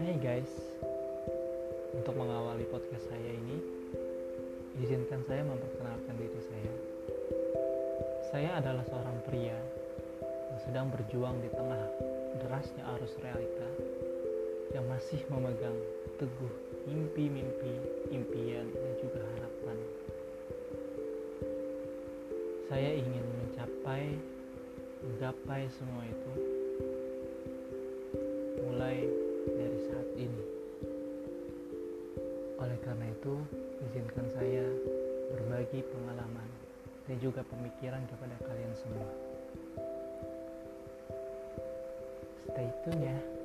guys, untuk mengawali podcast saya ini, izinkan saya memperkenalkan diri saya. Saya adalah seorang pria yang sedang berjuang di tengah derasnya arus realita yang masih memegang teguh mimpi-mimpi, impian, dan juga harapan. Saya ingin mencapai, menggapai semua itu mulai Oleh karena itu, izinkan saya berbagi pengalaman dan juga pemikiran kepada kalian semua. Stay tune ya.